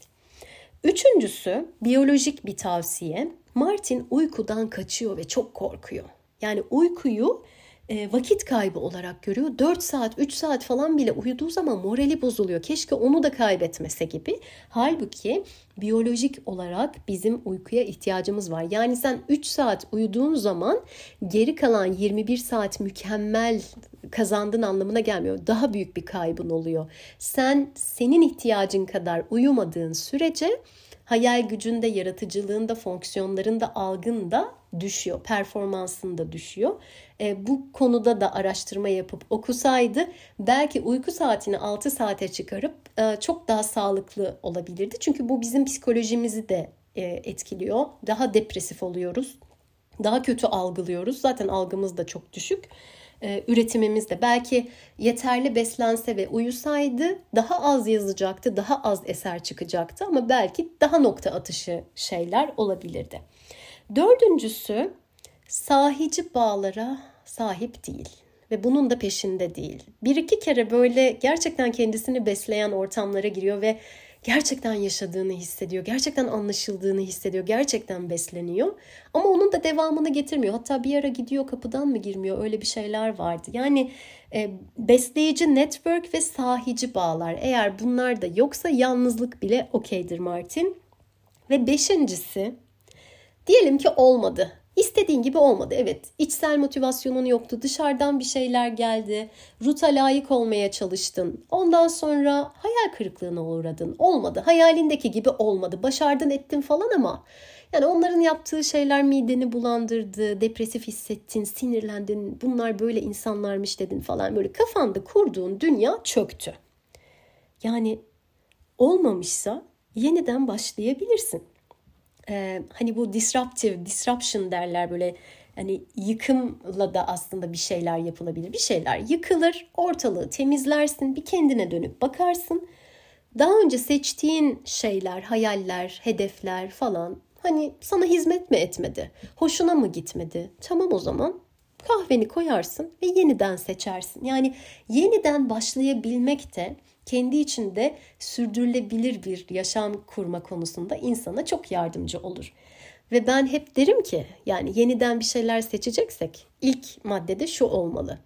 Üçüncüsü biyolojik bir tavsiye. Martin uykudan kaçıyor ve çok korkuyor. Yani uykuyu e, vakit kaybı olarak görüyor. 4 saat, 3 saat falan bile uyuduğu zaman morali bozuluyor. Keşke onu da kaybetmese gibi. Halbuki biyolojik olarak bizim uykuya ihtiyacımız var. Yani sen 3 saat uyuduğun zaman geri kalan 21 saat mükemmel kazandın anlamına gelmiyor. Daha büyük bir kaybın oluyor. Sen senin ihtiyacın kadar uyumadığın sürece hayal gücünde, yaratıcılığında, fonksiyonlarında, algında düşüyor. Performansında düşüyor. E, bu konuda da araştırma yapıp okusaydı belki uyku saatini 6 saate çıkarıp e, çok daha sağlıklı olabilirdi. Çünkü bu bizim psikolojimizi de e, etkiliyor. Daha depresif oluyoruz. Daha kötü algılıyoruz. Zaten algımız da çok düşük e, üretimimiz de belki yeterli beslense ve uyusaydı daha az yazacaktı, daha az eser çıkacaktı ama belki daha nokta atışı şeyler olabilirdi. Dördüncüsü sahici bağlara sahip değil ve bunun da peşinde değil. Bir iki kere böyle gerçekten kendisini besleyen ortamlara giriyor ve gerçekten yaşadığını hissediyor, gerçekten anlaşıldığını hissediyor, gerçekten besleniyor. Ama onun da devamını getirmiyor. Hatta bir ara gidiyor kapıdan mı girmiyor öyle bir şeyler vardı. Yani e, besleyici network ve sahici bağlar eğer bunlar da yoksa yalnızlık bile okeydir Martin. Ve beşincisi diyelim ki olmadı İstediğin gibi olmadı. Evet içsel motivasyonun yoktu. Dışarıdan bir şeyler geldi. Ruta layık olmaya çalıştın. Ondan sonra hayal kırıklığına uğradın. Olmadı. Hayalindeki gibi olmadı. Başardın ettin falan ama yani onların yaptığı şeyler mideni bulandırdı, depresif hissettin, sinirlendin, bunlar böyle insanlarmış dedin falan böyle kafanda kurduğun dünya çöktü. Yani olmamışsa yeniden başlayabilirsin e, hani bu disruptive, disruption derler böyle hani yıkımla da aslında bir şeyler yapılabilir. Bir şeyler yıkılır, ortalığı temizlersin, bir kendine dönüp bakarsın. Daha önce seçtiğin şeyler, hayaller, hedefler falan hani sana hizmet mi etmedi? Hoşuna mı gitmedi? Tamam o zaman kahveni koyarsın ve yeniden seçersin. Yani yeniden başlayabilmek de kendi içinde sürdürülebilir bir yaşam kurma konusunda insana çok yardımcı olur. Ve ben hep derim ki yani yeniden bir şeyler seçeceksek ilk maddede şu olmalı.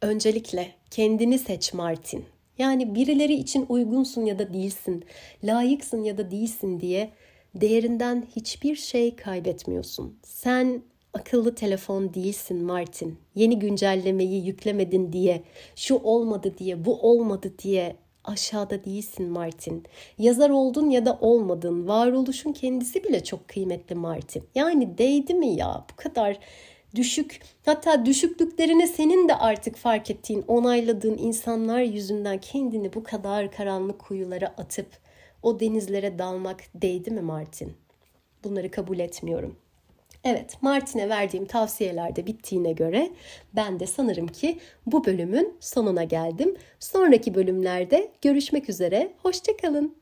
Öncelikle kendini seç Martin. Yani birileri için uygunsun ya da değilsin, layıksın ya da değilsin diye değerinden hiçbir şey kaybetmiyorsun. Sen akıllı telefon değilsin Martin. Yeni güncellemeyi yüklemedin diye, şu olmadı diye, bu olmadı diye aşağıda değilsin Martin. Yazar oldun ya da olmadın. Varoluşun kendisi bile çok kıymetli Martin. Yani değdi mi ya bu kadar düşük hatta düşüklüklerini senin de artık fark ettiğin, onayladığın insanlar yüzünden kendini bu kadar karanlık kuyulara atıp o denizlere dalmak değdi mi Martin? Bunları kabul etmiyorum. Evet, Martin'e verdiğim tavsiyelerde bittiğine göre ben de sanırım ki bu bölümün sonuna geldim. Sonraki bölümlerde görüşmek üzere. Hoşçakalın.